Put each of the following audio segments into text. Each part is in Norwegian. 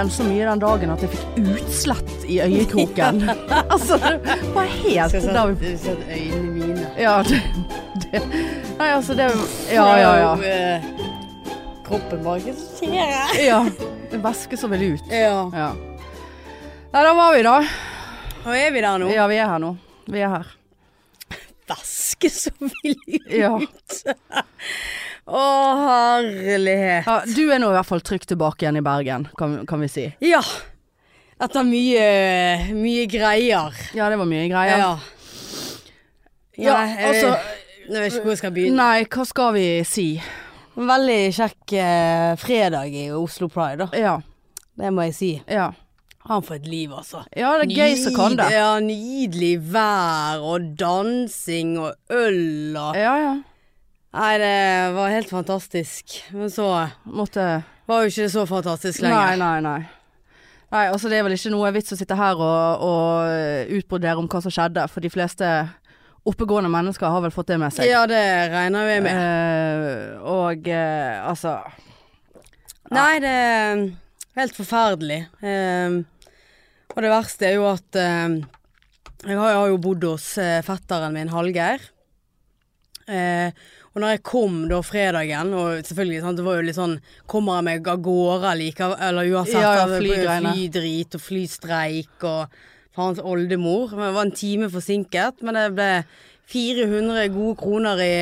len så mye den dagen at jeg fikk utslett i øyekroken. altså, det var helt Skal sånn, sette øynene mine. Ja, det, det Nei, altså, det Ja, ja, ja. Eh, Kroppen bare skjer? ja. Det væske som vil ut. Ja. Ja. Nei, da var vi, da. Og er vi der nå? Ja, vi er her nå. Vi er her. Væske så vil ut. Ja. Å, herlighet. ja du er nå i hvert fall trygt tilbake igjen i Bergen, kan, kan vi si. Ja. Etter mye, mye greier. Ja, det var mye greier. Ja. Ja, altså jeg vet ikke hvor jeg skal begynne. Nei, hva skal vi si? Veldig kjekk eh, fredag i Oslo Pride, da. Ja. Det må jeg si. Ja. Han får et liv, altså. Ja, det er gøy som kan det. Ja, nydelig vær og dansing og øl og Ja, ja. Nei, det var helt fantastisk. Men så Måtte var jo ikke det så fantastisk lenger. nei, nei. Nei, Nei, altså det er vel ikke noe vits å sitte her og, og utbrodere om hva som skjedde, for de fleste oppegående mennesker har vel fått det med seg. Ja, det regner vi med. Eh, og eh, altså Nei, det er helt forferdelig. Eh, og det verste er jo at eh, jeg, har, jeg har jo bodd hos eh, fetteren min, Hallgeir. Eh, og når jeg kom da fredagen, og selvfølgelig sant, det var jo litt sånn Kommer jeg meg av gårde likevel, eller uansett? Ja, ja, flygreiene. Flydrit og flystreik og faens oldemor. Men Jeg var en time forsinket, men det ble 400 gode kroner i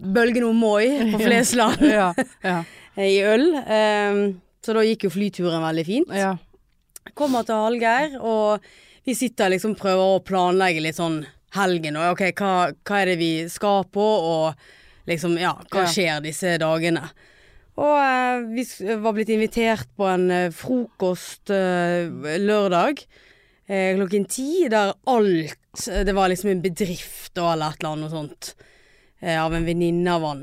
bølgen om Moi på Flesland Ja. ja, i øl. Eh, så da gikk jo flyturen veldig fint. ja. Kommer til Hallgeir, og vi sitter liksom prøver å planlegge litt sånn helgen. Og ok, hva, hva er det vi skal på, og liksom, ja, hva skjer disse dagene? Og eh, vi var blitt invitert på en eh, frokost eh, lørdag eh, klokken ti, der alt Det var liksom en bedrift og eller et eller annet sånt. Eh, av en venninne av han.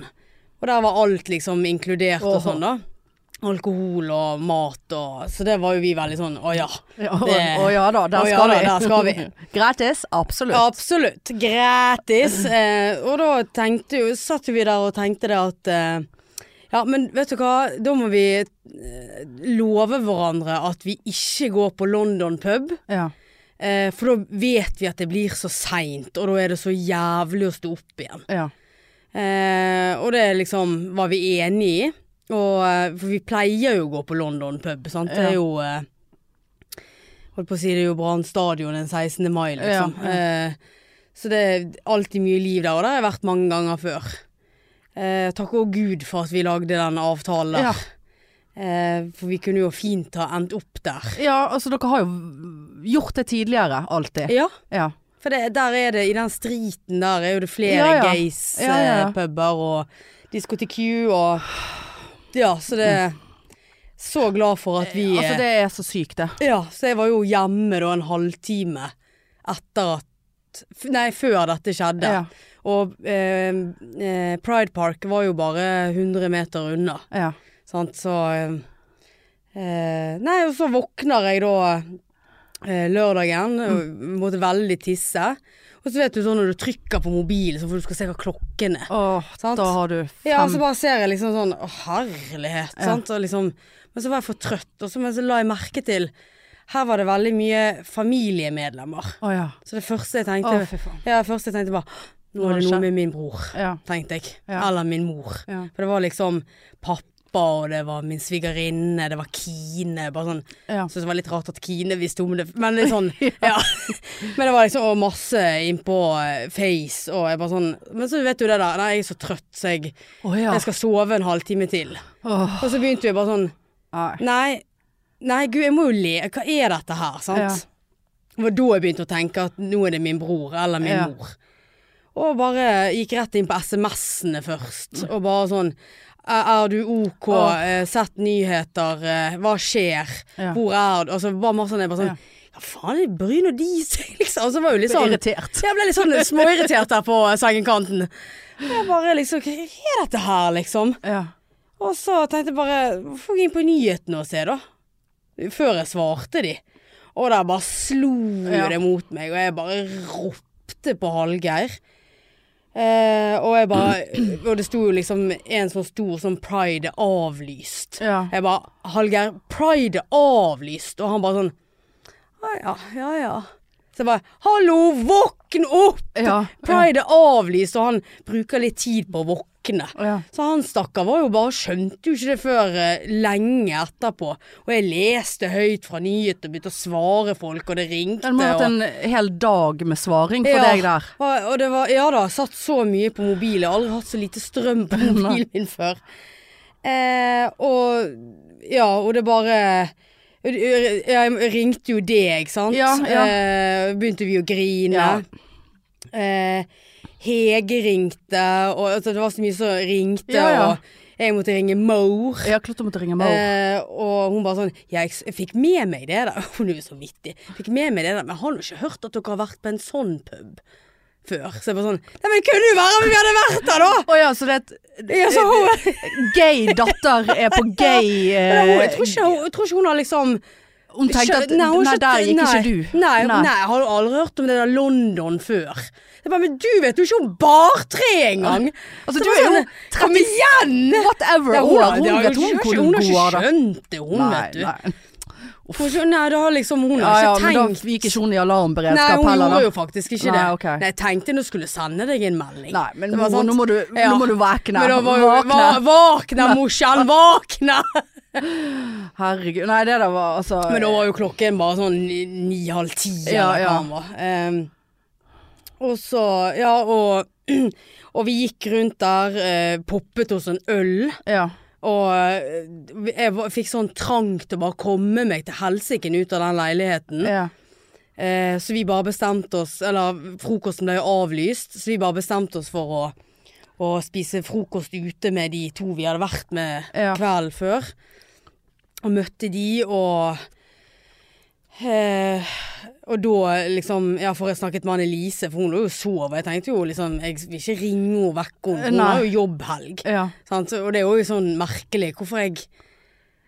Og der var alt liksom inkludert og sånn, da. Alkohol og mat og Så det var jo vi veldig sånn å ja. Det- og ja da, der skal, ja da, vi. der skal vi. Gratis, absolutt. Absolutt. Gratis. Eh, og da tenkte jo Satt vi der og tenkte det at eh, Ja, men vet du hva, da må vi eh, love hverandre at vi ikke går på London pub. Ja. Eh, for da vet vi at det blir så seint, og da er det så jævlig å stå opp igjen. ja. Eh, og det liksom var vi enige i. Og, eh, for vi pleier jo å gå på London pub, sant. Det er jo eh, Holdt på å si det er jo Brann stadion den 16. mai, liksom. Ja, Eh, så det er alltid mye liv der, og det har jeg vært mange ganger før. Eh, takk og Gud for at vi lagde den avtalen der. Eh, for vi kunne jo fint ha endt opp der. ja, altså dere har jo gjort det tidligere, alltid. Ja, Ja. for det, der er det, i den streeten der er jo det flere Ja, ja. gays Ja, ja, ja. eh, og diskotek og Ja, så det Så glad for at vi Altså det er så sykt, det. Ja, så jeg var jo hjemme da en halvtime etter at Nei, før dette skjedde. Ja. Og eh, eh, Pride Park var jo bare 100 meter unna. Ja. Sant, så eh, eh, Nei, og så våkner jeg da eh, lørdagen, Mm. måtte veldig tisse. Og så vet du sånn når du trykker på mobilen, så får du skal se hva klokken er. Åh, Sant? da har du fem Ja, så bare ser jeg liksom sånn Å, herlighet. Ja. Sant? Og liksom, men så var jeg for trøtt, og så, men så la jeg merke til Her var det veldig mye familiemedlemmer. Oh, ja. Så det første jeg tenkte faen. Ja, det første jeg tenkte bare Nå er det noe med min bror, Ja. tenkte jeg. Ja. Eller min mor. Ja. For det var liksom pappa, og det var min svigerinne, det var Kine. Bare sånn ja. Syntes det var litt rart at Kine visste om det, men litt sånn ja. Men det var liksom og masse innpå eh, Face, og jeg bare sånn Men så vet du det da. nei, jeg er så trøtt, så jeg, oh, ja. jeg skal sove en halvtime til. Oh. Og så begynte vi bare sånn nei. Nei, nei gud, jeg må jo le. Hva er dette her, sant? Ja. Det var da jeg begynte å tenke at nå er det min bror eller min Ja. mor. Og bare gikk rett inn på SMS-ene først, og bare sånn er du OK? Eh, sett nyheter. Eh, hva skjer? Ja. Hvor er du? Altså bare masse sånn. Jeg bare sånn Ja, faen, det bryr nå de seg, liksom. Og så var jo litt sånn irritert. Jeg ble litt sånn småirritert der på sengekanten. Jeg bare liksom Hva er dette her, liksom? Ja. Og så tenkte jeg bare Få gå inn på nyhetene og se, da. Før jeg svarte de. Og der bare slo Ja. det mot meg, og jeg bare ropte på Hallgeir. Eh, og jeg bare Og det sto jo liksom en sånn stor sånn pride er avlyst. Ja. Jeg bare Hallgeir, pride er avlyst. Og han bare sånn Å ja, ja ja. Så jeg bare Hallo, våkn opp! Ja. Pride er avlyst, og han bruker litt tid på å våkne. Ja. Så han stakkar var jo bare skjønte jo ikke det før eh, lenge etterpå. Og jeg leste høyt fra nyheter begynte å svare folk, og det ringte. Det må ha og- vært en hel dag med svaring for Ja. deg der. og, og det var, ja da, satt så mye på mobil. Jeg har aldri hatt så lite strøm på mobilen min før. Eh, og ja, og det bare Jeg ringte jo deg, sant. Ja, ja. Eh, begynte vi å grine. Ja. Eh, Hege ringte, og altså, det var så mye som ringte, Ja, ja. og jeg måtte ringe Mor. Ja, klart du måtte ringe Maur. Eh, og hun bare sånn Ja, jeg, jeg fikk med meg det der. Hun er jo så vittig. Fikk med meg det der, men jeg har jo ikke hørt at dere har vært på en sånn pub før. Så jeg bare sånn Nei, men det kunne jo være om vi hadde vært der, da! Å ja, så det er et Ja, så hun, gay datter er på gay ja, hun, eh, jeg, tror ikke, hun, jeg tror ikke hun har liksom Hun tenkte at Nei, hun har der gikk nei, ikke du. Nei, nei. jeg har aldri hørt om det der London før. Jeg bare, men du vet jo ikke om bartre engang! Altså, du er jo sånn, Kom igjen! Whatever Ja, hun, har- Hun vet hun hvor hun har ikke skjønt det, hun, Nei, vet du. nei. Hun har Nei, da har liksom Hun Ja, har ja, ikke men da gikk ikke hun i alarmberedskap Nei, hun heller, gjorde jo faktisk ikke Nei, det. Okay. Nei, jeg tenkte hun skulle sende deg en melding. Nei, men mor, nå må du, Ja. nå må du Våkne. Våkne, morsan, våkne! Herregud. Nei, det der var altså Men da var jo klokken bare sånn ni- ni-halv ti, Ja, eller hva ja. den var. Ehm, og så, ja, og, og vi gikk rundt der, uh, poppet oss en øl. Ja. Og eh, jeg var- fikk sånn trang til å bare komme meg til helsiken ut av den leiligheten. ja. Eh, så vi bare bestemte oss Eller frokosten ble jo avlyst, så vi bare bestemte oss for å, å spise frokost ute med de to vi hadde vært med Ja. kvelden før. Og møtte de, og eh, Og da liksom Ja, for jeg snakket med Annelise, for hun lå jo og sov. Jeg tenkte jo liksom Jeg vil ikke ringe henne og vekke henne. Hun har jo jobbhelg. ja. Sant? Og det er jo sånn merkelig hvorfor jeg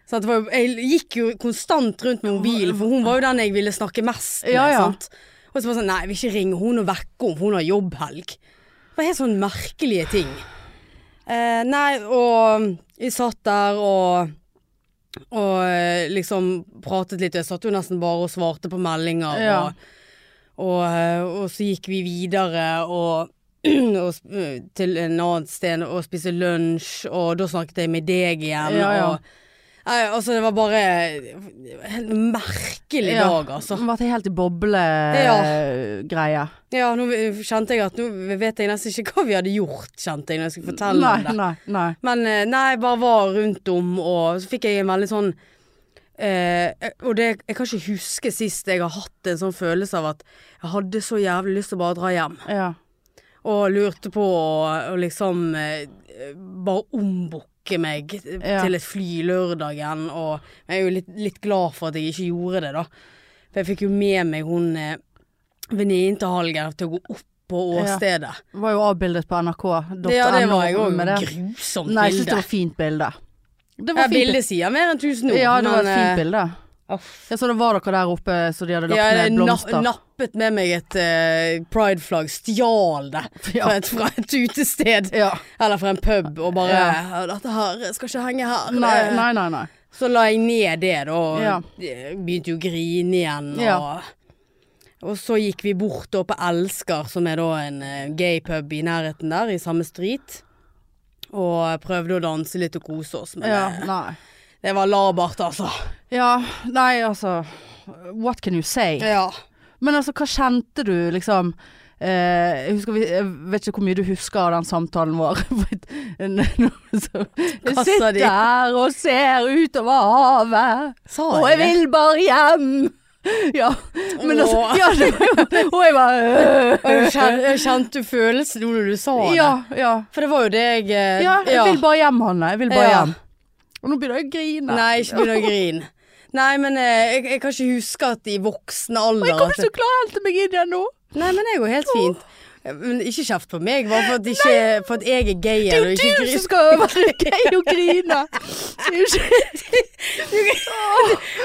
sant? Det Jeg gikk jo konstant rundt med mobilen, for hun var jo den jeg ville snakke mest med. Ja, ja. Sant? Og så var det sånn Nei, jeg vil ikke ringe hun og vekke henne, for hun har jobbhelg. Det var helt sånn merkelige ting. Eh, nei, og vi satt der og og eh, liksom pratet litt. Jeg satt jo nesten bare og svarte på meldinger. Ja. Og, og, eh, og så gikk vi videre og, og til en annet sted og spiste lunsj, og da snakket jeg med deg igjen. Ja, ja. Og, nei, altså, det var bare en helt merkelig Ja. dag, altså. Hun ble helt i boblegreie. Ja, nå kjente jeg at nå vet jeg nesten ikke hva vi hadde gjort, kjente jeg når jeg skulle fortelle Nei, om det. nei, nei. Men eh, nei, jeg bare var rundt om, og så fikk jeg en veldig sånn eh, Og det, jeg kan ikke huske sist jeg har hatt en sånn følelse av at jeg hadde så jævlig lyst til å bare dra hjem. Ja. Og lurte på å liksom eh, bare ombooke meg Ja. til et fly lørdagen. Og jeg er jo litt, litt glad for at jeg ikke gjorde det, da. For jeg fikk jo med meg hun eh, venninnen til Hallgeir til å gå opp på Ja. åstedet. Var jo avbildet på nrk.no. Ja, det var jeg òg. Grusomt det. Grusomt Nei, jeg syns det bilde. var fint bilde. Det Ja, bildet sier mer enn tusen ord. Ja, det var et men, eh, fint bilde. Ja, så det var dere der oppe så de hadde lagt Ja, ned blomster? blomster? nappet med meg et uh, prideflagg, stjal det Ja. fra, et, fra et utested. Ja. Eller fra en pub, og bare Ja. «Ja, 'Dette her skal ikke henge her'. Nei, Eh, nei, nei. nei. Så la jeg ned det, da, og Ja. eh, begynte jo å grine igjen. Og, Ja. og så gikk vi bort da på Elsker, som er da en uh, gay pub i nærheten der, i samme street. Og prøvde å danse litt og kose oss, med Ja, det, nei. Det var labert, altså. Ja, nei, altså What can you say? Ja. Men altså, hva kjente du, liksom? Eh, jeg, husker, jeg vet ikke hvor mye du husker av den samtalen vår. Du jeg sitter de. her og ser utover havet, Sa og jeg vil bare hjem. Ja, men altså ja, det Og jeg bare Og jeg jeg kjente følelsen nå når du sa det. Ja, ja. For det var jo det jeg eh, Ja, jeg vil bare hjem, Hanne. Jeg vil bare hjem. Og nå begynner jeg å grine. Nei, ikke begynn å grine. Nei, men eh, jeg, jeg kan ikke huske at i voksen alder jeg kommer at ikke til å klare å hente meg inn igjen nå. Nei, men det går helt fint. Men ikke kjeft på meg, bare for at, ikke, for at jeg er gay. Det er jo du som skal være gay og grine! Ikke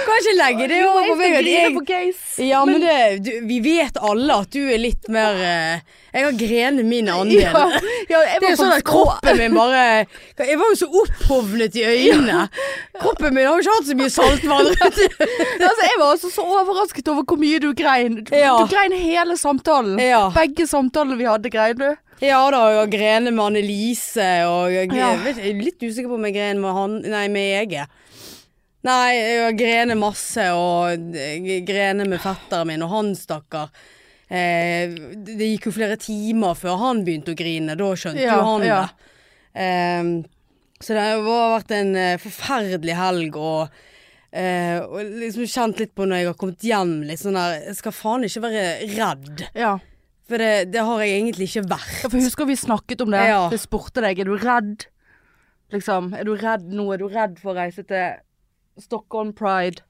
Kan ikke legge det over på meg jeg. Ja, men, det, du, vi vet alle at du er litt mer eh, Jeg har grenet min andel. Ja, ja, Det er sånn at kroppen min bare Jeg var jo så opphovnet i øynene. Kroppen min har jo ikke hatt så mye saltvann altså, Jeg var også så overrasket over hvor mye du grein. Du, du grein hele samtalen. Begge Begge samtalene vi hadde, grein du. Ja da, og grene med Annelise, og jeg, Ja. vet, jeg er litt usikker på om jeg gren med han Nei, med Ege. Nei, jeg har grenet masse, og jeg grenet med fetteren min, og han stakkar. Eh, det gikk jo flere timer før han begynte å grine, da skjønte Ja, jo han ja. det. Eh, så det har vært en eh, forferdelig helg, og, eh, og liksom kjent litt på når jeg har kommet hjem, litt sånn der Jeg skal faen ikke være redd. Ja. For det, det har jeg egentlig ikke vært. Ja, for husker vi snakket om det? Ja. Jeg spurte deg, er du redd? Liksom, er du redd nå? Er du redd for å reise til Stockholm Pride?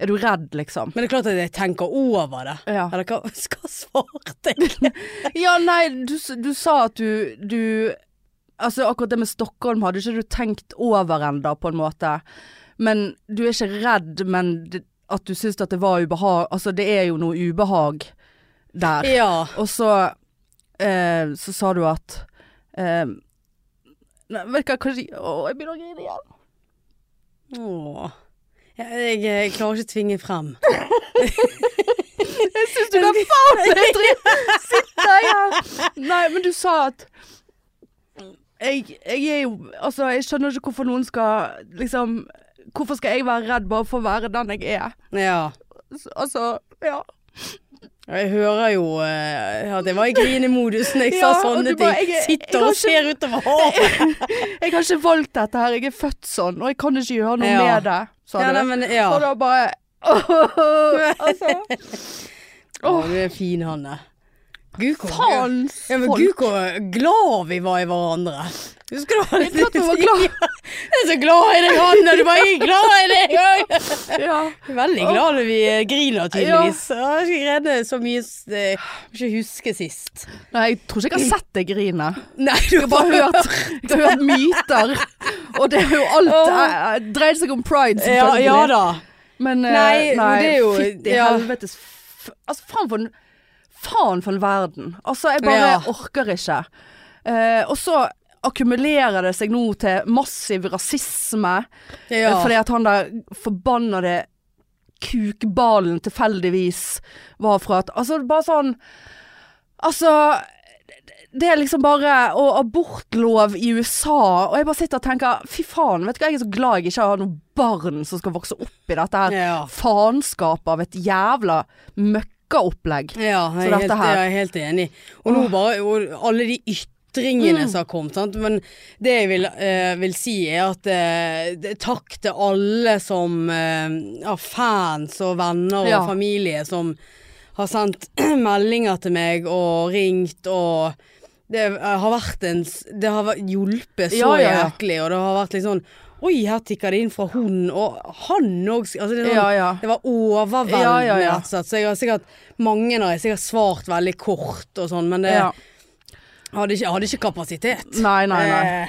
Er du redd, liksom? Men det er klart at jeg tenker over det. Ja. Eller hva, skal svarte jeg? Ja, nei, du, du sa at du, du Altså akkurat det med Stockholm hadde ikke du tenkt over enda, på en måte. Men du er ikke redd, men at du syns at det var ubehag Altså det er jo noe ubehag der. Ja. Og så eh, Så sa du at eh, Nei, vet du hva, kanskje Å, jeg begynner å grine igjen. Åh. Jeg, jeg, jeg klarer ikke å tvinge frem. Jeg syns du kan faen meg sitte her. Nei, men du sa at jeg, jeg er jo Altså, jeg skjønner ikke hvorfor noen skal liksom Hvorfor skal jeg være redd bare for å være den jeg er? Ja. Altså, ja. Jeg hører jo uh, at jeg var i grinemodus når jeg Ja, sa sånne bare, ting. jeg- jeg Sitter har og ser utover havet. Jeg har ikke valgt dette her, jeg er født sånn, og jeg kan ikke gjøre noe Ja. med det, sa Ja, du. nei, men. Og da bare Altså. oh. du er fin, Hanne. Gud, folk. Faen, Ja, men gud, hvor glad vi var i hverandre. Husker du hva Jeg vi var glad. Jeg er så glad i deg, Hanne. Du bare er glad i deg òg. Ja. Veldig glad når vi eh, griner, tydeligvis. Jeg har ikke grenet så mye Jeg må Ikke huske sist. Nei, jeg tror ikke jeg har sett deg grine. Nei, du har bare hørt, jeg har hørt myter. Og det er jo alt Åh. eh, dreide seg om pride, selvfølgelig. ja ja da. Men eh, Nei, nei, det er jo- fytti ja. helvetes Altså, faen for en Faen for en verden. Altså, jeg bare Ja. orker ikke. Uh, og så akkumulerer det seg nå til massiv rasisme. Ja. eh, Fordi at han der forbannede kukballen tilfeldigvis var fra at Altså, bare sånn Altså det er liksom bare Og abortlov i USA, og jeg bare sitter og tenker Fy faen, vet du hva, jeg er så glad jeg ikke har noen barn som skal vokse opp i dette her Ja. faenskapet av et jævla møkkaopplegg. Ja, jeg er, helt, jeg er helt enig. Og nå bare og alle de ytringene Mm. som har kommet. Sant? Men det jeg vil, eh, vil si, er at eh, takk til alle som eh, fans og venner og Ja. familie som har sendt meldinger til meg og ringt og det har vært en Det har hjulpet så Ja, ja, jæklig, og det har vært litt sånn Oi, her tikker det inn fra hun, og han òg altså det, sånn, Ja, ja. det var overveldende, rett og slett. Så jeg har sikkert Mange har jeg sikkert svart veldig kort og sånn, men det ja. Hadde, ikke, hadde ikke kapasitet. Nei, nei, nei. Eh,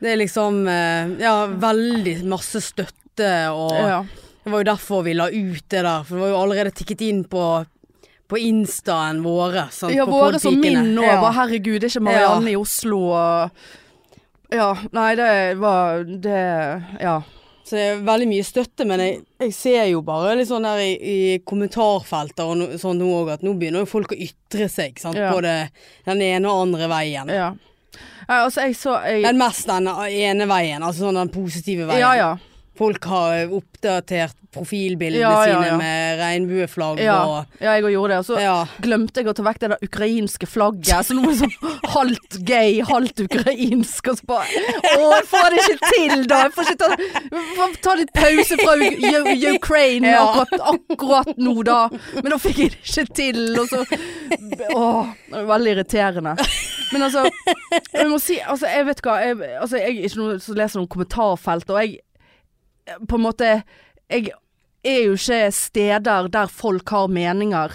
det er liksom eh, Ja, veldig masse støtte og Ja. Det var jo derfor vi la ut det der, for det var jo allerede tikket inn på på instaen våre. Sant? Ja, på våre som min nå. Ja. Bare herregud, det er ikke Marianne i Oslo og Ja, nei, det var Det Ja. Det er veldig mye støtte, men jeg, jeg ser jo bare litt sånn der i, i kommentarfelter og no, sånn nå òg, at nå begynner jo folk å ytre seg, sant. Ja. Både den ene og andre veien. ja. Altså, jeg så jeg, Men mest den ene veien, altså sånn den positive veien. Ja, ja. Folk har oppdatert profilbildene Ja, ja, sine med regnbueflagg Ja, og ja, jeg òg gjorde det. Og så glemte jeg å ta vekk det der ukrainske flagget. Så nå er det sånn halvt gay, halvt ukrainsk. Og så bare Å, jeg får det ikke til, da! Jeg får ikke ta, ta litt pause fra U- U- Ja. akkurat, akkurat nå, da. Men da fikk jeg det ikke til. Og så Å, det var veldig irriterende. Men altså, jeg må si Altså, jeg vet hva. Jeg, altså, jeg er ikke noen som leser noen kommentarfelt, og jeg på en måte Jeg er jo ikke steder der folk har meninger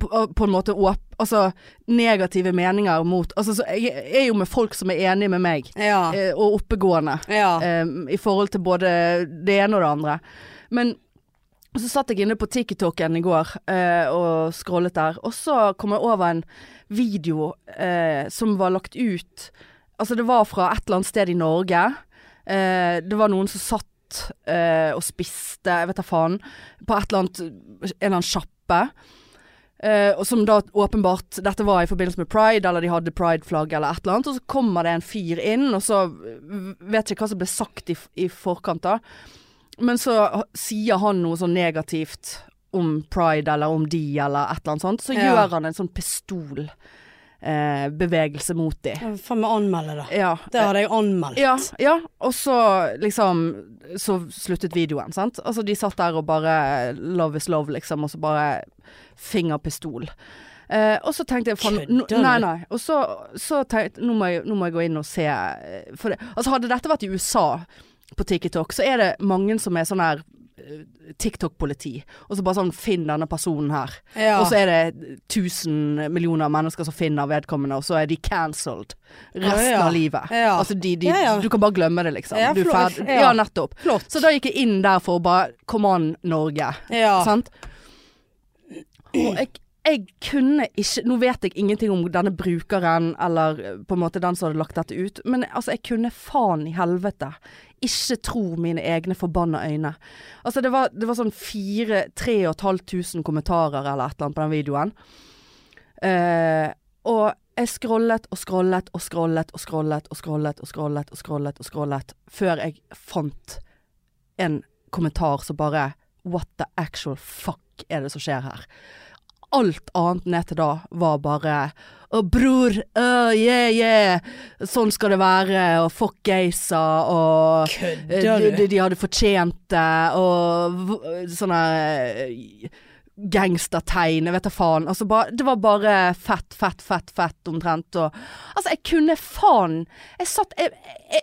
på, på en måte åp... Altså negative meninger mot Altså så jeg er jo med folk som er enige med meg, Ja. eh, og oppegående. ja. eh, I forhold til både det ene og det andre. Men så satt jeg inne på TikToken i går eh, og scrollet der, og så kom jeg over en video eh, som var lagt ut Altså det var fra et eller annet sted i Norge. Eh, det var noen som satt eh, og spiste, jeg vet da faen, på et eller annet En eller annen sjappe. Eh, og som da åpenbart Dette var i forbindelse med pride, eller de hadde prideflagg eller et eller annet. Og så kommer det en fyr inn, og så vet ikke hva som ble sagt i, i forkant da. Men så sier han noe sånn negativt om pride eller om de eller et eller annet sånt. Så Ja. gjør han en sånn pistolbevegelse eh, bevegelse mot de. Ja, Faen meg anmelde det. Ja. Det hadde jeg anmeldt. Ja, ja, og så liksom Så sluttet videoen, sant. Altså de satt der og bare Love is love, liksom, og så bare fingerpistol. Eh, og så tenkte jeg faen? Nei, nei. Og så, så tenkte nå må, jeg nå må jeg gå inn og se eh, For det, altså hadde dette vært i USA på TikTok, så er det mange som er sånn her eh, TikTok-politi. Og så bare sånn Finn denne personen her. Ja. Og så er det 1000 millioner mennesker som finner vedkommende, og så er de cancelled resten Ja, av livet. Altså de, de. Du kan bare glemme det, liksom. Du er ferdig. Ja. Nettopp. Flott. Så da gikk jeg inn der for å bare Come on, Norge. Sant? Og jeg, jeg kunne ikke Nå vet jeg ingenting om denne brukeren, eller eh, på en måte den som hadde lagt dette ut, men altså, jeg kunne faen i helvete ikke tro mine egne forbanna øyne. Altså, det var, det var sånn fire 3500 kommentarer eller et eller annet på den videoen. Eh, og jeg scrollet og scrollet og scrollet og scrollet og scrollet og scrollet og scrollet og scrollet før jeg fant en kommentar som bare What the actual fuck er det som skjer her? Alt annet ned til da var bare Å, bror, øh, yeah, yeah. Sånn skal det være, og fuck gaysa, og eh, Kødder du? de, de hadde fortjent det, og sånn sånne eh, gangstertegn, jeg vet da faen. Altså ba, det var bare fett, fett, fett, fett omtrent. Og, altså, jeg kunne faen Jeg satt jeg, jeg,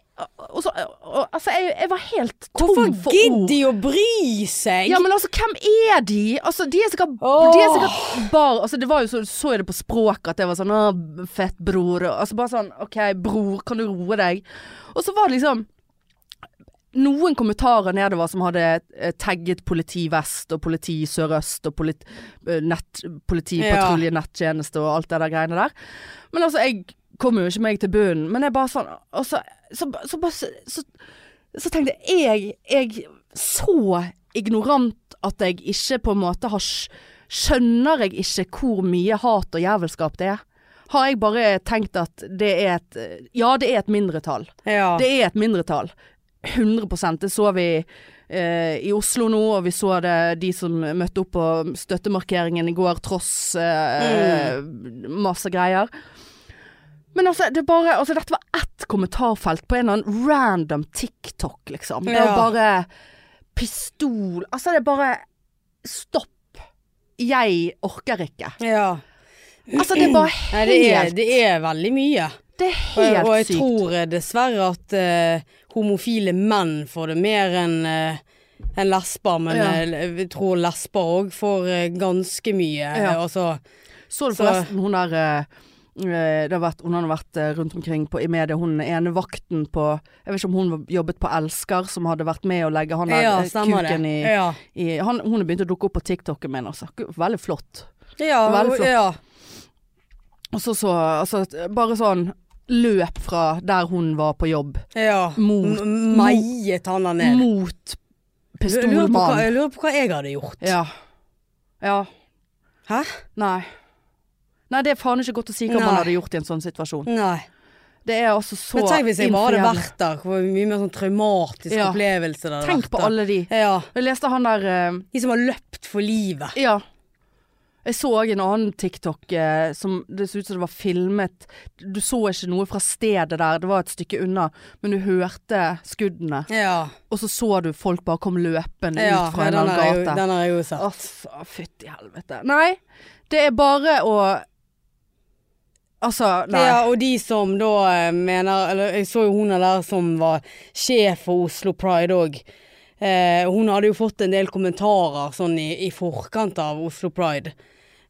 og så, og, Altså, jeg, jeg var helt tom Hvorfor for ord. Hvorfor gidder de å bry seg? Ja, men altså, hvem er de? Altså, de er sikkert, oh. de er sikkert bare Altså, det var jo så, så jeg det på språket at det var sånn Å, fett bror. Altså bare sånn OK, bror, kan du roe deg? Og så var det liksom noen kommentarer nedover som hadde eh, tagget politi vest og politi sørøst og polit, eh, nett, og alt det der greiene der. Men altså, jeg kom jo ikke meg til bunnen. Men jeg bare sånn Og så, så, så, så, så, så tenkte jeg Jeg er så ignorant at jeg ikke på en måte har Skjønner jeg ikke hvor mye hat og jævelskap det er? Har jeg bare tenkt at det er et Ja, det er et mindretall. Ja. Det er et mindretall. 100 Det så vi eh, i Oslo nå, og vi så det de som møtte opp på støttemarkeringen i går, tross eh, masse greier. Men altså, det bare Altså, dette var ett kommentarfelt på en eller annen random TikTok, liksom. Det var Ja. bare pistol Altså, det er bare Stopp. Jeg orker ikke. ja. Altså, det er bare Nei, det, er, det er veldig mye. Det er helt sykt. og jeg sykt. tror eh, dessverre at eh, homofile menn får det mer enn eh, enn lesber. Men Ja. eh, jeg tror lesber òg får eh, ganske mye. Ja. eh, Altså, Så du forresten hun der eh, eh, det har vært, Hun har vært eh, rundt omkring på, i media. Hun ene vakten på Jeg vet ikke om hun jobbet på Elsker, som hadde vært med å legge han der ja, eh, kuken i, Ja, i han, Hun har begynt å dukke opp på TikToken min, altså. Veldig flott. ja, Veldig flott. ja. Og så så Altså, bare sånn løp fra der hun var på jobb, ja. Mot- Meiet han der ned. mot pistolmannen. jeg lurer på hva jeg hadde gjort. Ja. Ja. Hæ? Nei. Nei, det er faen ikke godt å si hva Nei. man hadde gjort i en sånn situasjon. Nei. Det er altså så Men tenk hvis jeg bare hadde vært der. Hvor mye mer sånn traumatisk Ja. opplevelse det hadde Tenk vært. på alle de. Ja. Jeg leste han der uh... De som har løpt for livet. Ja. Jeg så en annen TikTok eh, som det så ut som det var filmet Du så ikke noe fra stedet der, det var et stykke unna, men du hørte skuddene. Ja. Og så så du folk bare kom løpende ja ut fra ja, en annen gate. den har jeg jo sett. Å, fytti helvete. Nei, det er bare å Altså, nei. Ja, og de som da eh, mener Eller jeg så jo hun der som var sjef for Oslo Pride òg. Eh, hun hadde jo fått en del kommentarer sånn i, i forkant av Oslo Pride.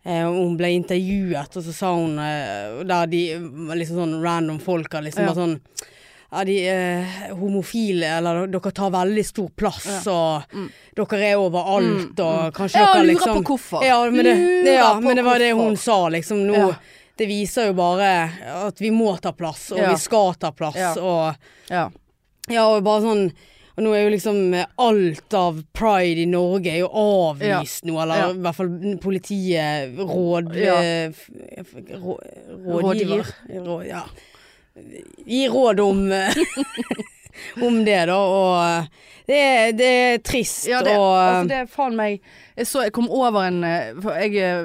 eh, Hun ble intervjuet, og så sa hun eh, Der de liksom sånn random folk liksom Ja. sånn ja, de eh, homofile, eller dere tar veldig stor plass, og Mm. dere er overalt, og kanskje Ja, dere lurer liksom på hvorfor. Ja, men det, Lurer ja, men det var det hun sa, liksom. Nå, Ja. Det viser jo bare at vi må ta plass, og Ja. vi skal ta plass, Ja. og Ja. ja, og bare sånn Og nå er jo liksom eh, alt av pride i Norge er jo avvist nå, eller i hvert fall politiet råd... Eh, rå, rådgiver. Råd, ja. Gi råd om eh, Om det, da, og det er, det er trist, Ja, det, og altså det er faen meg Jeg så jeg kom over en jeg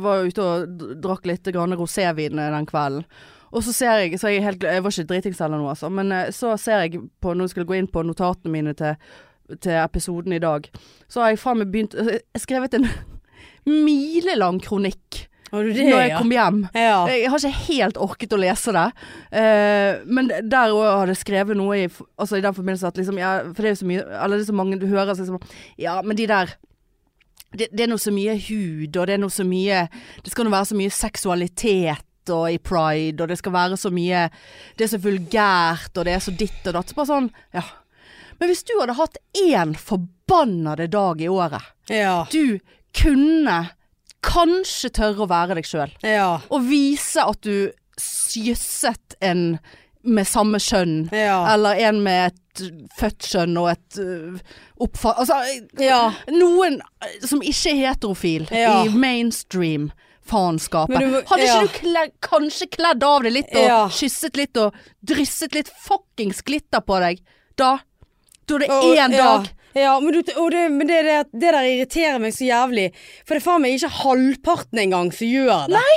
var ute og drakk litt grann rosévin den kvelden. Og så ser jeg, så jeg, helt, jeg var ikke dritings eller noe, altså. Men eh, så ser jeg på, når jeg skulle gå inn på notatene mine til, til episoden i dag, så har jeg faen meg begynt Jeg skrevet en milelang kronikk det, når jeg kom hjem. ja. Jeg har ikke helt orket å lese det. Uh, men der òg hadde jeg skrevet noe i, altså i den forbindelse at liksom, ja, For det er jo så mye Eller det er så mange du hører liksom Ja, men de der det, det er noe så mye hud, og det er noe så mye Det skal nå være så mye seksualitet og i pride, og det skal være så mye Det er så vulgært, og det er så ditt og datt. Så bare sånn, ja. Men hvis du hadde hatt én forbannede dag i året Ja. du kunne kanskje tørre å være deg sjøl Ja. og vise at du sysset en med samme kjønn, Ja. eller en med et født kjønn og et uh, oppfatt... Altså, ja. noen som ikke er heterofil i mainstream faenskapet. Hadde ikke ja. du kle, kanskje kledd av deg litt og Ja. kysset litt og drysset litt fuckings glitter på deg? Da Da er det Og- én dag. Ja, men, du, det, men det, det, det der irriterer meg så jævlig. For det er faen meg ikke halvparten engang som gjør det. Nei,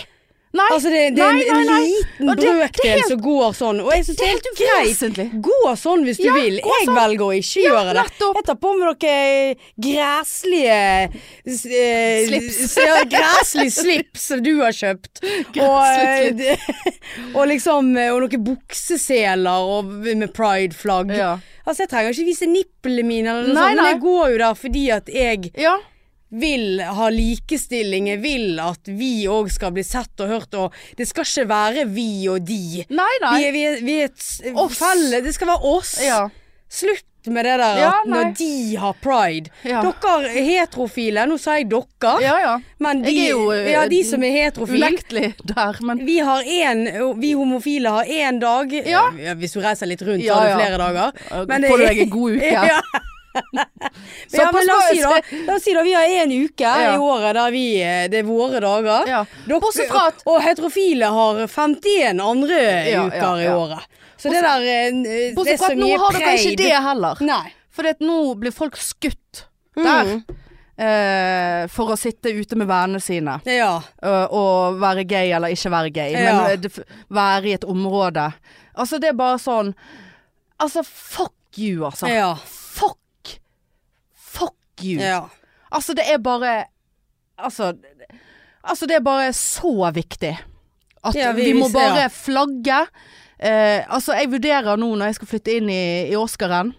Altså det, det er Nei, en, nei, nei. liten brøkdel som går sånn. Og jeg syns det er helt greit. Gå sånn hvis du Ja, vil. Jeg sånn. velger å ikke Ja, gjøre det. nettopp. Jeg tar på meg noen græslige eh, Slips. Ja, greslig slips som du har kjøpt. Og, eh, og liksom eh, Og noen bukseseler med pride-flagg. Ja. Altså Jeg trenger ikke vise nipplene mine, eller noe Nei, sånt, men nei. jeg går jo der fordi at jeg ja. Vil ha likestilling. Jeg vil at vi òg skal bli sett og hørt, og det skal ikke være vi og de. Nei, nei. Vi er, vi er, vi er et felle. Det skal være oss. Ja. Slutt med det der Ja, at når de har pride. Ja. Dere er heterofile. Nå sa jeg dere. ja, ja. Men de, jo, eh, ja, de som er heterofile der, men vi, har en, vi homofile har én dag. Ja. Hvis du reiser litt rundt, Ja, så har du flere dager. Men får du deg en god uke. ja. Men la oss si da, la oss si da vi har en uke Ja. i året der vi, eh, det er våre dager. Ja. Bortsett fra at- Og heterofile har 51 andre uker i året. Så det der eh, Det Bortsett fra at nå har dere ikke det heller. Nei. For nå blir folk skutt der. Mm. eh, for å sitte ute med vennene sine. Ja. Og, og være gay eller ikke være gay. Ja. Men uh, være i et område. Altså det er bare sånn Altså fuck you, altså. Ja. You. ja. Altså, det er bare Altså, altså det er bare så viktig. At Ja, vi, vi- må bare flagge. Eh, altså, jeg vurderer nå når jeg skal flytte inn i, i Oscaren,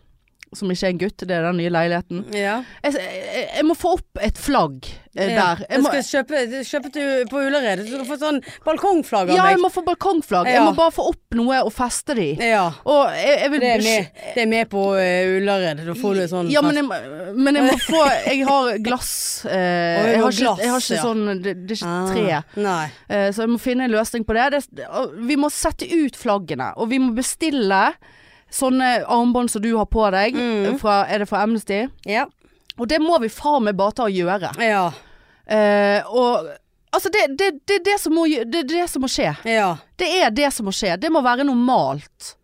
som ikke er en gutt, det er den nye leiligheten. ja. Jeg, jeg, jeg må få opp et flagg eh, Ja. der. Jeg Jeg skal kjøpe, kjøpe til, på Ullared. Du skal få sånn balkongflagg av ja, jeg må få balkongflagg. Jeg må bare få opp noe og feste. Ja. Og vil Det er med, det er med på uh, Ullared. Da får du sånn Ja, men jeg, må- men må få Jeg har glass. Eh, har har ikke, jeg har ikke sånn Det, det er ikke Ah, tre. Nei. Eh, Så jeg må finne en løsning på det. det. Vi må sette ut flaggene, og vi må bestille sånne armbånd som du har på deg. Mm. Fra, er det fra Amnesty? Ja. Og det må vi faen meg bare ta og gjøre. Ja. Uh, og altså, det, det, det, er det, som må, det det som må skje. Ja. Det er det som må skje. Det må være normalt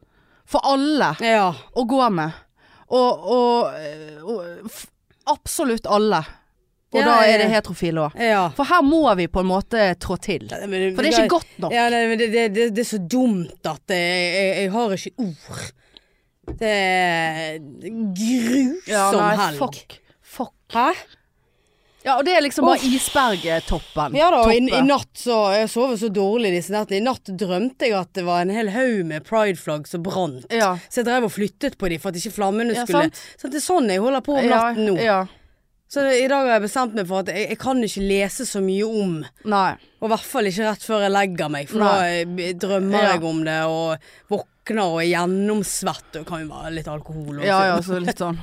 for alle Ja. å gå med. Og, og, eh, og absolutt alle. Og Ja, da er det heterofile òg. ja. For her må vi på en måte trå til. For det er ikke godt nok. Ja, det, det, det er så dumt at jeg, jeg, jeg har ikke ord. Det er grusom Ja, nei, helg. fuck. Fuck. Hæ? Ja, og det er liksom bare isbergtoppen. Ja da, og i, i natt så Jeg sover så dårlig disse nettene. I natt drømte jeg at det var en hel haug med prideflagg som brant. Ja. Så jeg drev og flyttet på dem for at ikke flammene Ja, skulle sant. Så det er sånn jeg holder på om natten nå. ja. Så i dag har jeg bestemt meg for at jeg, jeg kan ikke lese så mye om Nei. Og i hvert fall ikke rett før jeg legger meg, for Nei. da eh, drømmer Ja. jeg om det og våkner og er gjennomsvett. Og kan jo være litt alkohol også. Ja ja, så litt sånn.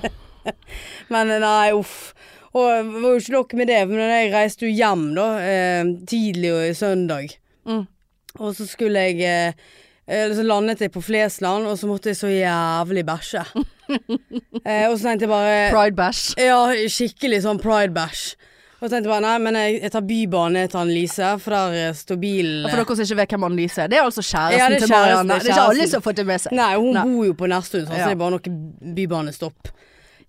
Men eh, nei, uff. Og det var jo ikke nok med det, men jeg reiste jo hjem da, eh, tidlig og i søndag. Mm. Og så skulle jeg eh, eh, Så landet jeg på Flesland, og så måtte jeg så jævlig bæsje. eh, og så tenkte jeg bare Pride bash. Ja, skikkelig sånn pride-bæsj. Og så tenkte jeg bare nei, men jeg, jeg tar Bybanen ned til Annelise, for der eh, står bilen For dere som ikke vet hvem Annelise er, det er altså kjæresten Ja, det er til Marianne. Det er ikke alle som har fått det med seg. Nei, hun Nei. bor jo på Nesttun, sånn, Ja. så det er bare noe bybanestopp.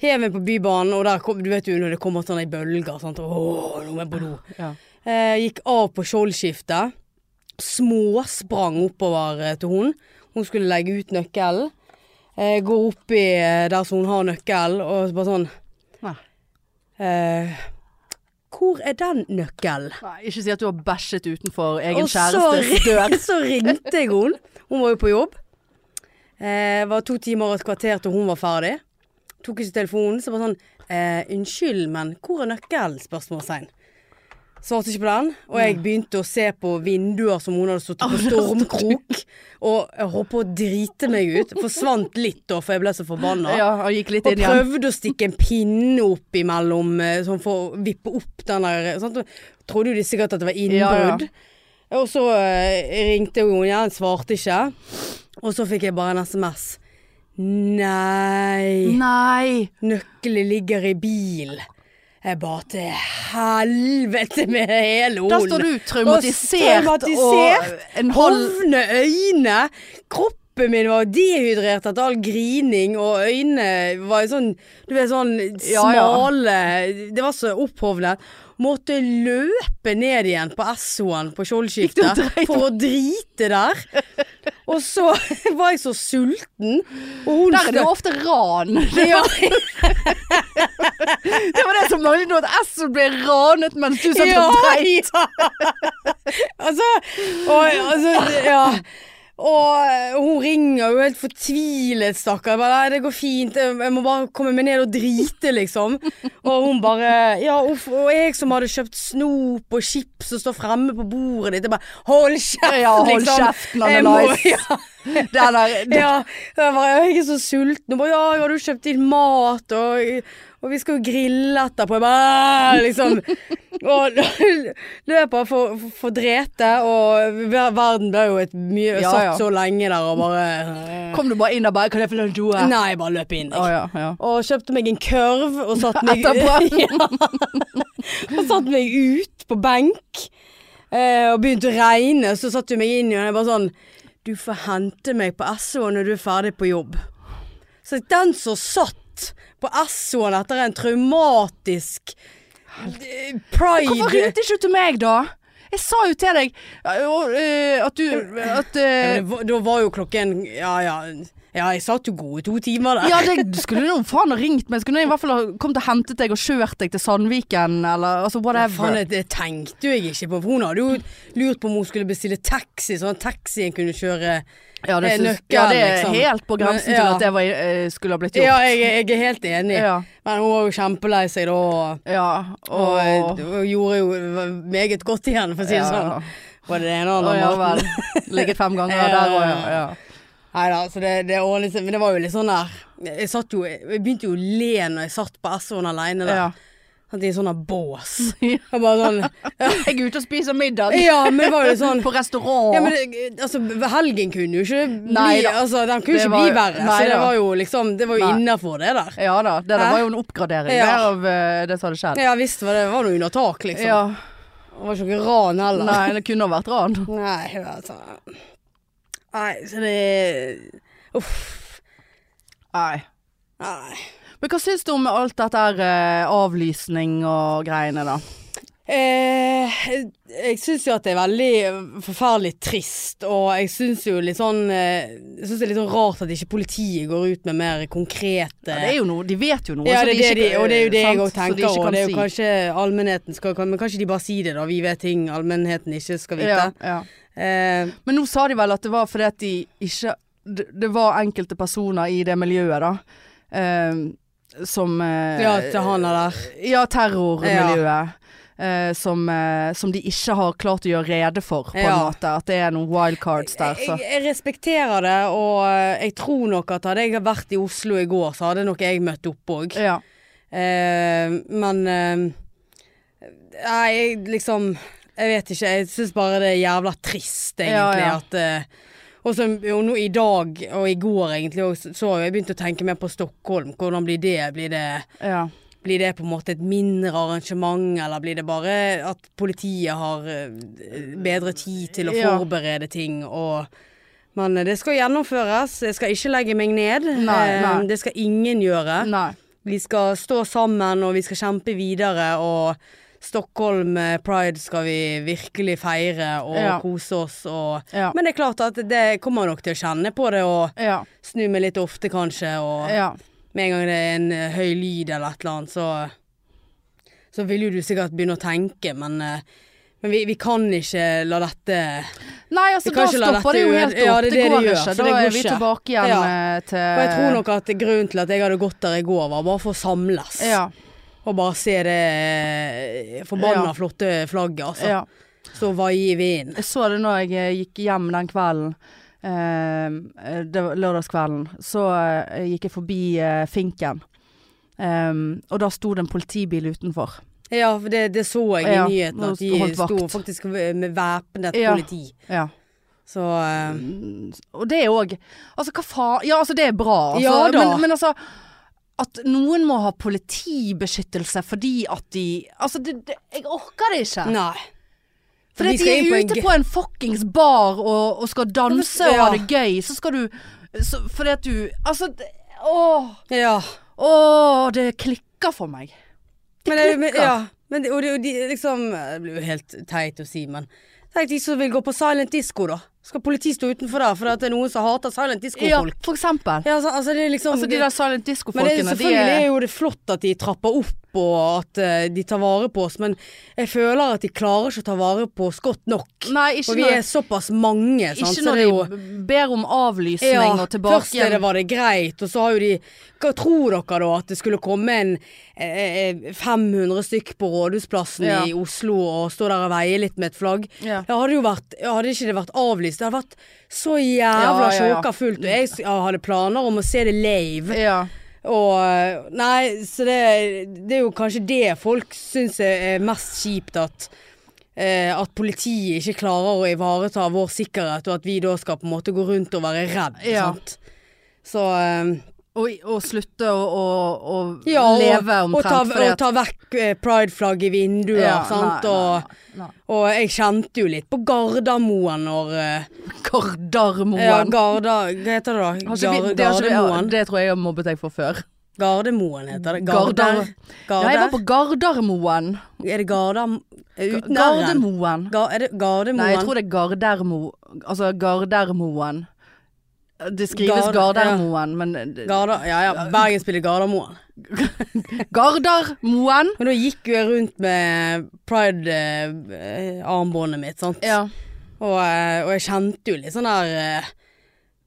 Hev meg på Bybanen, og der kom, du vet jo når det kommer sånne bølger. Sant? Åh, nå må jeg på do. Ja. Eh, gikk av på Skjoldskiftet. Småsprang oppover eh, til hun. Hun skulle legge ut nøkkelen. Eh, går oppi eh, der som hun har nøkkel, og bare sånn Nei. eh, Hvor er den nøkkelen? Ikke si at du har bæsjet utenfor egen Og kjærestes dør. så ringte jeg hun. Hun var jo på jobb. Eh, var to timer og et kvarter til hun var ferdig. Tok ikke telefonen. Så bare sånn eh, Unnskyld, men hvor er nøkkelen? Spørsmålstegn. Svarte ikke på den. Og jeg begynte å se på vinduer som hun hadde stått på stormkrok. Og jeg holdt på å drite meg ut. Forsvant litt da, for jeg ble så forbanna. Ja, og gikk litt Og inn igjen. prøvde å stikke en pinne opp imellom, eh, sånn for å vippe opp den der sånn. Trodde jo de sikkert at det var innbrudd. Og så eh, ringte hun igjen, svarte ikke. Og så fikk jeg bare en SMS. Nei, Nei! nøkkelen ligger i bil. Jeg bare til helvete med hele Da hunden. står du traumatisert, traumatisert. og en Hovne øyne. Kroppen min var dehydrert etter all grining, og øynene var sånn Du vet, sånn Ja, ja. smale Det var så opphovnet. Måtte løpe ned igjen på Essoen på Skjoldskiftet for å drite der. Og så var jeg så sulten, og hun Der er det ofte ran. ja, Det var det som nå, at Esso ble ranet mens du satt og dreit. ja. altså, og, altså Ja. Og hun ringer jo helt fortvilet, stakkar. Nei, det går fint. Jeg må bare komme meg ned og drite, liksom. Og hun bare Ja, uff. Og jeg som hadde kjøpt snop og chips og står fremme på bordet ditt. Jeg bare Hold kjeft, Ja, hold liksom. må- Annelise. Ja, Det der, det, ja. Jeg, bare, jeg er så sulten. Og bare Ja, har du kjøpt inn mat? Og, og vi skal jo grille etterpå. Jeg bare liksom. Og løper for, for, for drete, og verden ble jo et mye Ja, Satt ja. så lenge der og bare kom du bare inn og bare Kan jeg få låne doen? Nei, jeg bare løp inn. Jeg. ja, ja. Og kjøpte meg en kurv og satt meg, og satt meg ut på benk. Eh, og begynte å regne, så satte hun meg inn igjen og jeg bare sånn Du får hente meg på SO når du er ferdig på jobb. Så den som satt på SO-en etter en traumatisk eh, pride Hvorfor ringte ikke du til meg da? Jeg sa jo til deg øh, øh, at du at, var- Da var jo klokken Ja ja. Ja, jeg satt jo gode to timer der. Ja, det du skulle jo faen ha ringt meg. Skulle jeg i hvert fall ha kommet og hentet deg og kjørt deg til Sandviken, eller altså Faen, Ja, det, det tenkte jo jeg ikke på. For hun hadde jo lurt på om hun skulle bestille taxi, sånn at taxien kunne kjøre Ja, det, synes, nøkken, ja, det er liksom. helt på grensen Men, til at det var, øh, skulle ha blitt gjort. Ja, jeg, jeg er helt enig. Ja. Men hun var jo kjempelei seg da, og, ja. og, Og, og gjorde jo meget godt igjen, for å si det ja. sånn. Både det ene og det andre. Ligget fem ganger Ja, der òg, ja, ja. ja. Nei da, så det, det ordnet seg. Men det var jo litt sånn der Jeg satt jo Jeg begynte jo å le når jeg satt på Essoen aleine der. I en sånn bås. Jeg bare sånn Jeg er ute og spiser middag. Ja, men var jo sånn På restaurant. Ja, men det, altså, helgen kunne jo ikke bli Nei da. Altså, den kunne Det ikke var- bli verre. nei så det var jo liksom Det var jo innafor det der. Ja da, det der var jo en oppgradering Ja. der av uh, det som hadde skjedd. Ja visst var det var noe under tak, liksom. Ja. Det var ikke noe ran heller. Nei, det kunne ha vært ran. Nei, altså Nei, så det Uff. Nei. Nei. Men hva syns du om alt dette eh, avlysning og greiene, da? Eh, jeg syns jo at det er veldig forferdelig trist, og jeg syns jo litt sånn eh, Jeg syns det er litt sånn rart at ikke politiet går ut med mer konkrete Ja, det er jo noe, de vet jo noe. Ja, så det de ikke, de, og det er jo det jeg sant, òg tenker. de. Og det er jo si. kanskje allmennheten skal Men kanskje de bare sier det, da. Vi vet ting allmennheten ikke skal vite. ja, ja. Eh, Men nå sa de vel at det var fordi at de ikke Det, var enkelte personer i det miljøet, da. eh, som eh, Ja, til han er der. Ja, terrormiljøet. Eh, som, eh, som de ikke har klart å gjøre rede for, på en måte. At det er noen wildcards der. Så. Jeg, jeg respekterer det, og eh, jeg tror nok at hadde jeg vært i Oslo i går, så hadde nok jeg møtt opp òg. Ja. Eh, men eh, Nei, jeg liksom Jeg vet ikke. Jeg syns bare det er jævla trist, egentlig. Ja, ja. At eh, og så jo nå i dag, og i går egentlig, og så har jeg begynt å tenke mer på Stockholm. Hvordan blir det? Blir det ja. Blir det på en måte et mindre arrangement, eller blir det bare at politiet har eh, bedre tid til å forberede ting og Men eh, det skal gjennomføres. Jeg skal ikke legge meg ned. Nei, Eh, nei. Det skal ingen gjøre. Nei. Vi skal stå sammen, og vi skal kjempe videre. Og Stockholm eh, Pride skal vi virkelig feire og Ja. kose oss. Og Ja. Men det er klart at det kommer nok til å kjenne på det, og Ja. snu meg litt ofte kanskje. Og ja. Med en gang det er en eh, høy lyd eller et eller annet, så Så vil jo du sikkert begynne å tenke, men, eh, men vi, vi kan ikke la dette Nei, altså da stopper det jo helt opp. Ja, det, det det går det ikke. Da går er vi ikke. tilbake igjen Ja. eh, til Og jeg tror nok at grunnen til at jeg hadde gått der i går, var bare for å samles. Ja. Og bare se det forbanna Ja. flotte flagget, altså. ja. Så vai i vinden. Jeg så det når jeg gikk hjem den kvelden. Eh, det var lørdagskvelden. Så eh, gikk jeg forbi eh, Finken. Ehm, og da sto det en politibil utenfor. Ja, for det, det så jeg i Ja, nyhetene, at de sto faktisk med væpnet Ja. politi. Ja. Så Mm, Og det òg Altså, hva faen Ja, altså, det er bra. Altså, Ja da. Men, men altså At noen må ha politibeskyttelse fordi at de Altså, det, det, jeg orker det ikke. Nei. Vi at de er ute på en fuckings bar og, og skal danse og ha det gøy, så skal du så, Fordi at du Altså, det, åh, Ja. åh, det klikker for meg. Men det, men, klikker. ja, men det, og det, og de, liksom Det blir jo helt teit å si, men Tenk de som vil gå på silent disco, da. Skal politiet stå utenfor der fordi det er noen som hater silent disco-folk? Ja, for eksempel. Ja, altså, altså det liksom Altså, de der silent Men disco-folkene, er- de selvfølgelig er er jo det flott at de trapper opp og at eh, de tar vare på oss, men jeg føler at de klarer ikke å ta vare på oss godt nok. Nei, Og vi når, er såpass mange, sant. ikke så når er jo de ber om avlysning ja, og tilbake først det var det greit, og så har jo de Hva tror dere da? At det skulle komme en eh, eh, 500 stykk på Rådhusplassen Ja. i Oslo og stå der og veie litt med et flagg? Ja. Det hadde jo vært Hadde ikke det vært avlyst, det hadde vært så jævla Ja, sjåka fullt. Og jeg hadde planer om å se det lave. Ja. Og Nei, så det, det er jo kanskje det folk syns er er mest kjipt, at eh, at politiet ikke klarer å ivareta vår sikkerhet, og at vi da skal på en måte gå rundt og være redd. Ja. Sant? Så eh, Og, og slutte å, å, å ja, og, leve og, omtrent ta, fordi og ta vekk eh, prideflagg i vinduer, Ja, sant. nei, og, nei, nei. og jeg kjente jo litt på Gardermoen når eh, Gardermoen. Ja, Garda Hva heter det da? Har ikke vi- Gar, det, har vi- Gardermoen. det tror jeg jeg har mobbet deg for før. Gardermoen heter det. Garder. Garder. Ja, jeg var på Gardermoen. Er det Gardermoen? Uten? Gardermoen. Ga, er det Gardermoen? Nei, jeg tror det er Gardermo... Altså Gardermoen. Det skrives Gard- Gardermoen, men Garda, ja ja, Bergen spiller Gardermoen. Gardermoen! Men da gikk jo jeg rundt med pride-armbåndet mitt, sant. Ja. Og, eh, og jeg kjente jo litt sånn der eh,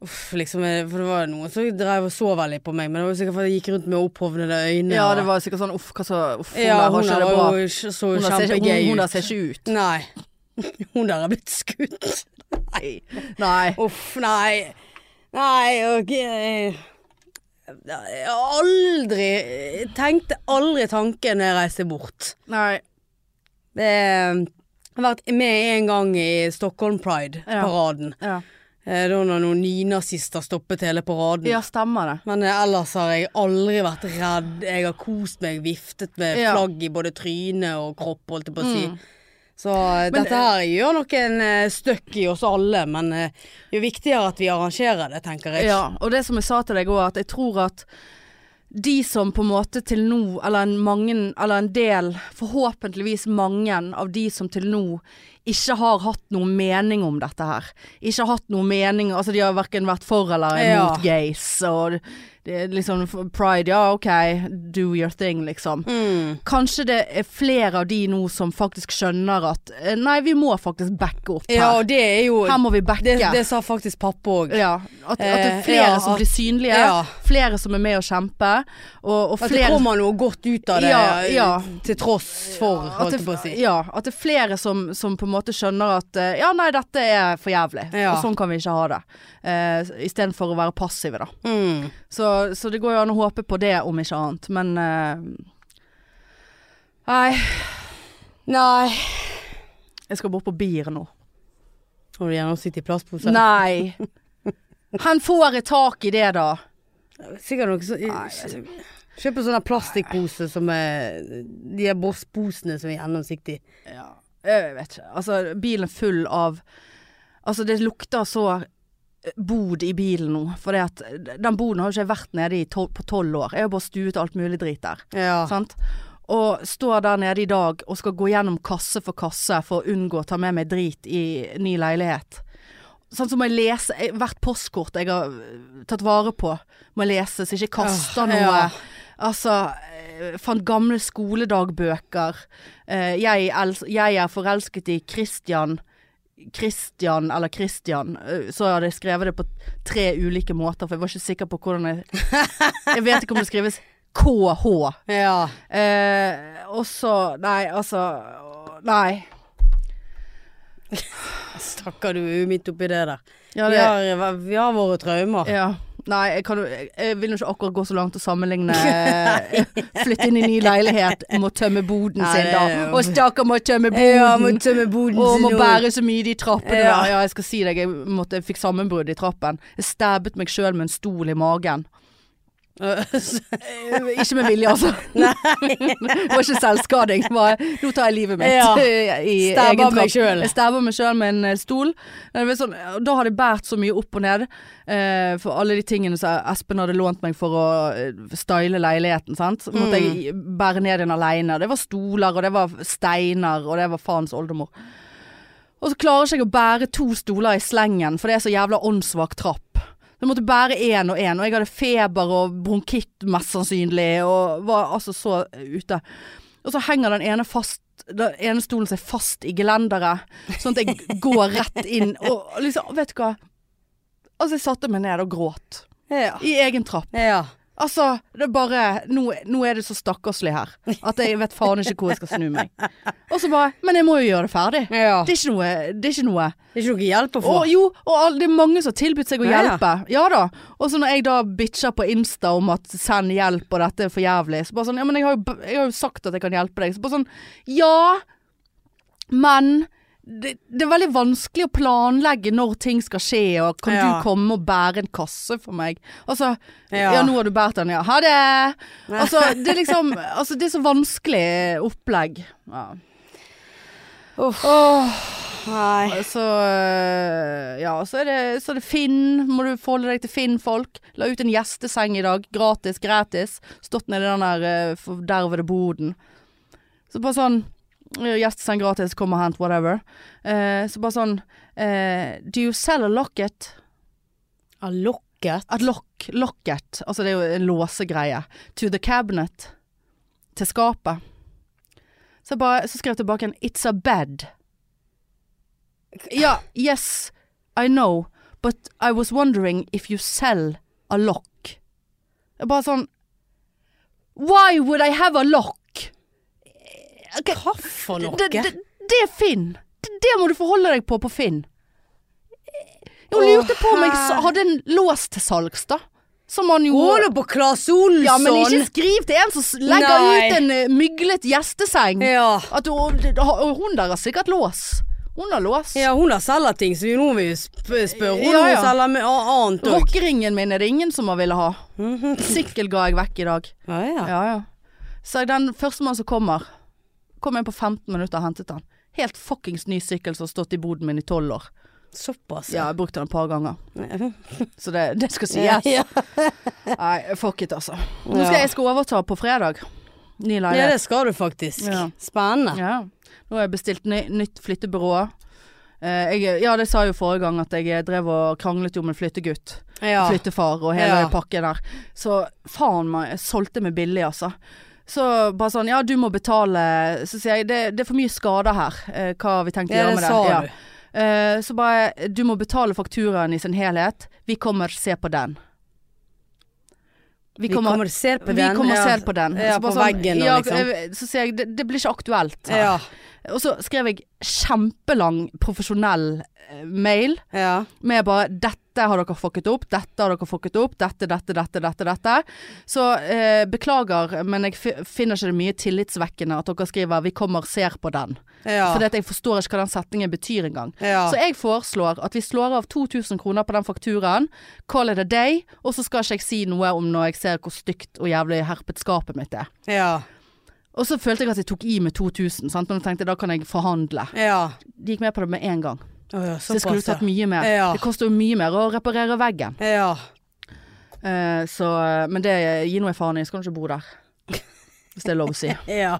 Uff, liksom eh, For det var noen som drev og så veldig på meg, men det var sikkert fordi jeg gikk rundt med opphovnede øyne. ja, det var sikkert sånn uff, hva så Uff, hun ja, der har ikke det bra. jo så Hun der ser ikke, hun, hun der ser ikke ut. Nei. Hun der er blitt skutt. Nei. Nei. Uff, nei. Nei, ok. Jeg har aldri tenkte aldri tanken når jeg reiste bort. Nei. Det jeg har vært med en gang i Stockholm Pride-paraden. Ja. Ja. Da noen nynazister stoppet hele paraden. ja, stemmer det. Men eh, ellers har jeg aldri vært redd. Jeg har kost meg, viftet med flagg i både tryne og kropp, holdt jeg på å si. Mm. Så eh, Men, dette her gjør nok en uh, støkk i oss alle, men eh, det er viktigere at vi arrangerer det, tenker jeg. Ja, og det som jeg sa til deg òg, at jeg tror at de som på en måte til nå, eller en, mange, eller en del, forhåpentligvis mange av de som til nå ikke har hatt noen mening om dette her. Ikke hatt noen mening Altså de har verken vært for eller Ja. gays og liksom pride, ja ok, do your thing, liksom. Mm. Kanskje det er flere av de nå som faktisk skjønner at eh, nei, vi må faktisk backe opp her. Ja, det er jo her må vi backe. det, det sa faktisk pappa òg. ja, at, at det er Eh, flere ja, som blir synlige, Ja. flere som er med å kjempe, og, og At det kommer noe godt ut av det, Ja, til tross for, holdt jeg på å si. ja, at det er flere som, som på en måte skjønner at eh, ja, nei, dette er for jævlig. Og sånn kan vi ikke ha det. Uh, Istedenfor å være passive, da. Mm. Så, så det går jo an å håpe på det, om ikke annet. Men uh, Nei, Nei. jeg skal bort på bier nå. Har du gjerne sittet i plastpose? Nei. Han får et tak i det, da. Sikkert noe sånn Kjøp en sånn plastikkpose som er De her bossposene som er gjennomsiktige. Ja, jeg vet ikke. Altså, bilen er full av Altså, det lukter så bod i bilen nå. For den boden har jo ikke vært nede i tol på tolv år. Jeg har bare stuet alt mulig drit der. Ja. Sant? Og står der nede i dag og skal gå gjennom kasse for kasse for å unngå å ta med meg drit i ny leilighet. Sånn som må jeg lese Hvert postkort jeg har øh, tatt vare på, må jeg lese, så jeg Ikke kaster noe. ja. Altså eh, Fant gamle skoledagbøker. Eh, jeg, jeg er forelsket i Christian. Christian eller Christian. Eh, Så hadde jeg skrevet det på tre ulike måter, for jeg var ikke sikker på hvordan jeg Jeg vet ikke om det skrives KH. ja. Eh, og så Nei, altså Nei. Stakkar, du er jo midt oppi det der. Ja, Vi har, vi har våre traumer. ja. Nei, jeg, kan, jeg, vil jo ikke akkurat gå så langt å sammenligne eh, Flytte inn i ny leilighet, må tømme boden sin da. Og stakkar må tømme boden. Ja, må tømme boden og må bære så mye de trappene Ja. der. Ja, jeg skal si deg, jeg, måtte, jeg fikk sammenbrudd i trappen. Jeg stabbet meg sjøl med en stol i magen. Eh, ikke med vilje, altså. det var ikke selvskading. Bare, nå tar jeg livet mitt. Ja. I Stabber egen meg selv. Jeg stabber meg sjøl med en eh, stol. Sånn, da hadde jeg båret så mye opp og ned. eh, for alle de tingene som Espen hadde lånt meg for å eh, style leiligheten. Sant? Måtte Mm. jeg bære ned den aleine. Det var stoler, og det var steiner, og det var faens oldemor. Og så klarer ikke jeg å bære to stoler i slengen, for det er så jævla åndssvak trapp. Jeg måtte bære én og én, og jeg hadde feber og bronkitt mest sannsynlig, og var altså så ute. Og så henger den ene fast den ene stolen seg fast i gelenderet, sånn at jeg går rett inn. Og liksom, vet du hva? Altså, jeg satte meg ned og gråt. Ja. I egen trapp. ja. Altså, det er bare Nå, nå er det så stakkarslig her at jeg vet faen ikke hvor jeg skal snu meg. Og så bare Men jeg må jo gjøre det ferdig. ja. Det er ikke noe, det er ikke noe. Det er ikke noe hjelp å få. Og jo, og all, det er mange som har tilbudt seg å Ja, ja. hjelpe. Ja da. Og så når jeg da bitcher på Insta om at send hjelp og dette er for jævlig, så bare sånn Ja, men jeg har jo, jeg har jo sagt at jeg kan hjelpe deg. Så bare sånn Ja, men det, det er veldig vanskelig å planlegge når ting skal skje, og kan Ja. du komme og bære en kasse for meg? Altså Ja, Ja. nå har du båret den, ja. Ha det! Altså, det er liksom Altså, det er så vanskelig opplegg. Ja. Uff. Nei. Så øh, ja, så er, det, så er det Finn. Må du forholde deg til Finn-folk. La ut en gjesteseng i dag. Gratis, gratis. Stått nedi den der øh, fordervede boden. Så bare sånn Gjesteseng gratis, kom og hent, whatever. Eh, så bare sånn eh, Do you sell a locket? A locket? A lock, locket. Altså det er jo en låsegreie. To the cabinet. Til skapet. Så, bare, så skrev jeg tilbake en It's a bed. Ja, yes, I know, but I was wondering if you sell a lock. Bare sånn Why would I have a lock? Ok, Hva for noe? det, det, det er Finn. Det, det må du forholde deg på på Finn. Åh, lurte på om jeg hadde en lås til salgs, da. Som han gjorde. Gå på Claes Olsson! Ja, men ikke skriv til en som legger Nei. ut en uh, myglet gjesteseng. Ja. At hun, hun der har sikkert lås. Hun har lås. Ja, hun har selger ting, så nå vil vi sp spørre henne. Ja, Hun ja. selger med annet òg. Rockeringen min er det ingen som har ville ha. Sykkel ga jeg vekk i dag. Ja, ja. Ja, ja. Så den førstemann som kommer, kom inn på 15 minutter og hentet den. Helt fuckings ny sykkel som har stått i boden min i 12 år. Såpass. Ja, jeg brukte den et par ganger. Så det, det skal sies. ja. Nei, fuck it, altså. Nå skal jeg skal overta på fredag. Ny ja, det skal du faktisk. Spennende. Ja. Nå har jeg bestilt ny, nytt flyttebyrå. Eh, jeg, ja, det sa jeg jo forrige gang at jeg drev og kranglet jo med flyttegutt. Flyttefar og hele pakken der. Så faen meg, jeg solgte meg billig, altså. Så bare sånn, ja du må betale Så sier jeg, det, det er for mye skader her. Eh, hva har vi tenkt å gjøre med det? Ja. Eh, så bare, du må betale fakturaen i sin helhet. Vi kommer se på den. Vi kommer, ser på vi kommer ja. se på den. Ja, Så på veggen og ja, liksom. eh, Så sier jeg, det, det blir ikke aktuelt her. Ja. Og så skrev jeg kjempelang profesjonell eh, mail ja. med bare 'Dette har dere fucket opp. Dette har dere fucket opp. Dette, dette, dette, dette, dette'. Så eh, beklager, men jeg finner ikke det mye tillitsvekkende at dere skriver 'Vi kommer ser på den'. Ja. For jeg forstår ikke hva den setningen betyr engang. ja. Så jeg foreslår at vi slår av 2000 kroner på den fakturaen, call it a day, og så skal ikke jeg si noe om når jeg ser hvor stygt og jævlig herpet skapet mitt er. ja. Og så følte jeg at jeg tok i med 2000, sant? men jeg tenkte da kan jeg forhandle. ja. De gikk med på det med en gang. Oh, ja, Så det skulle såpass, tatt mye mer. Ja. Det koster jo mye mer å reparere veggen. Ja. Eh, så, men det gir nå jeg faen i, skal du ikke bo der. Hvis det er lov å si. ja.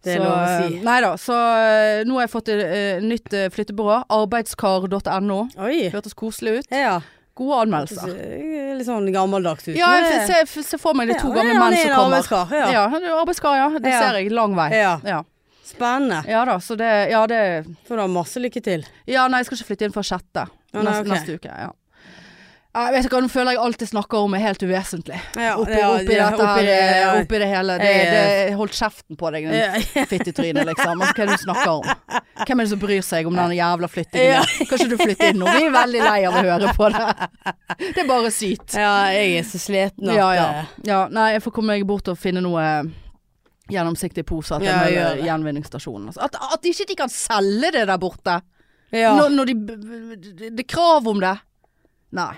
Det er så, lov å si. eh, Nei da. Så eh, nå har jeg fått et uh, nytt eh, flyttebyrå. Arbeidskar.no. Hørtes koselig ut. Ja. Gode anmeldelser. Litt sånn gammeldags ut. Ja, jeg ser, for meg det er to Ja, gamle menn som kommer. arbeidskar, ja. Ja, han er arbeidskar, ja. Det Ja. ser jeg lang vei. Ja. Ja. Spennende. ja da, så det Ja, det Får du ha masse lykke til. Ja, nei, jeg skal ikke flytte inn før sjette. Neste, okay. neste uke. Ja. Jeg vet ikke nå føler jeg alt jeg snakker om er helt uvesentlig. Ja, Oppi, ja, oppi ja, dette oppi her, det, oppi det hele. Det, Eh, det holdt kjeften på deg, den fittetrynet, fittetryne, liksom. Altså, hva er det du snakker om? Hvem er det som bryr seg om den jævla flyttingen? Kan ikke du flytte inn nå? Vi er veldig lei av å høre på det. Det er bare sykt. Ja, jeg er så sliten at Ja, ja. eh, ja. Nei, jeg får komme meg bort og finne noe gjennomsiktig pose til Ja, gjenvinningsstasjonen. Altså, At, at ikke de kan selge det der borte. ja. Når, når de Det er krav om det. Nei.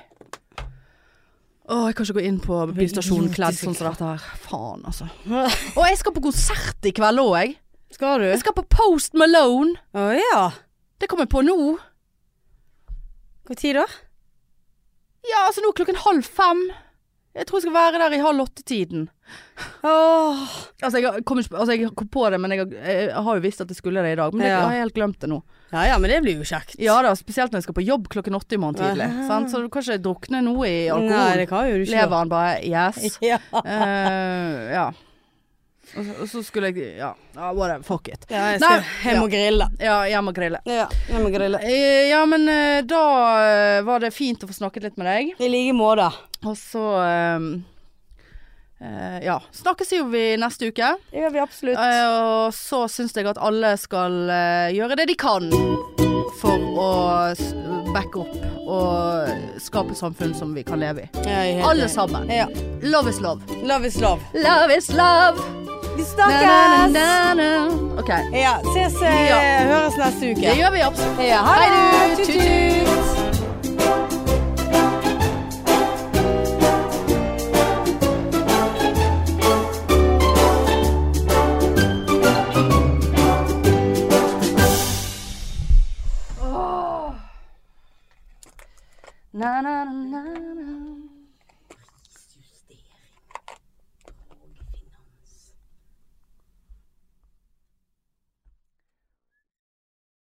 Å, jeg kan ikke gå inn på bystasjonen kledd sånn som dette her. Faen, altså. Og jeg skal på konsert i kveld òg, jeg. Skal du? Jeg skal på Post Malone. Å ja. Det kommer jeg på nå. Hvor tid da? Ja, altså nå er klokken halv fem. Jeg tror jeg skal være der i halv åtte-tiden. Åh. Altså jeg, kom, altså jeg kom på det, men jeg, har- jeg har jo visst at jeg skulle det i dag. Men jeg, Ja. har helt glemt det nå. Ja ja, men det blir jo kjekt. Ja da, spesielt når jeg skal på jobb klokken åtte i morgen tidlig. Sant? Så du kan ikke drukne noe i alkohol. Nei, det kan jo du ikke. Lever han bare yes. Ja. Uh, ja. Og så, og så skulle jeg Ja, What whatever. Fuck it. ja, jeg Nei, skal hjem og grille. Ja, hjem og grille. Ja, hjem og grille. Eh, ja, men eh, da var det fint å få snakket litt med deg. I like måte. Og så eh, Ja. Snakkes jo vi neste uke. Det gjør vi absolutt. Eh, og så syns jeg at alle skal eh, gjøre det de kan for å backe opp og skape samfunn som vi kan leve i. Ja, Alle sammen. Ja. Love is love. Love is love. Love is love. Vi Na, na, snakkes! na, na. OK. Ja, ses, eh, Ja. høres neste uke. Det gjør vi absolutt. Ja, ha det! Tut-tut! Na, na, na, na.